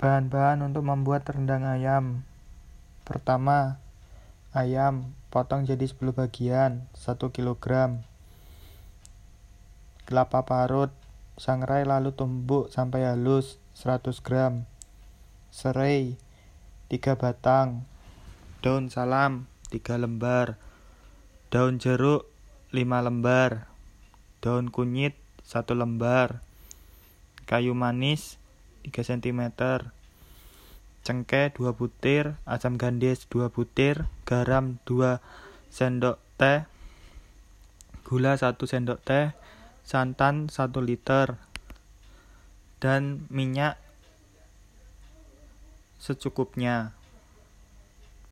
Bahan-bahan untuk membuat rendang ayam. Pertama, ayam potong jadi 10 bagian, 1 kg. Kelapa parut, sangrai lalu tumbuk sampai halus, 100 gram. Serai, 3 batang. Daun salam, 3 lembar. Daun jeruk, 5 lembar. Daun kunyit, 1 lembar. Kayu manis, 3 cm cengkeh 2 butir. Asam gandes 2 butir. Garam 2 sendok teh. Gula 1 sendok teh. Santan 1 liter. Dan minyak secukupnya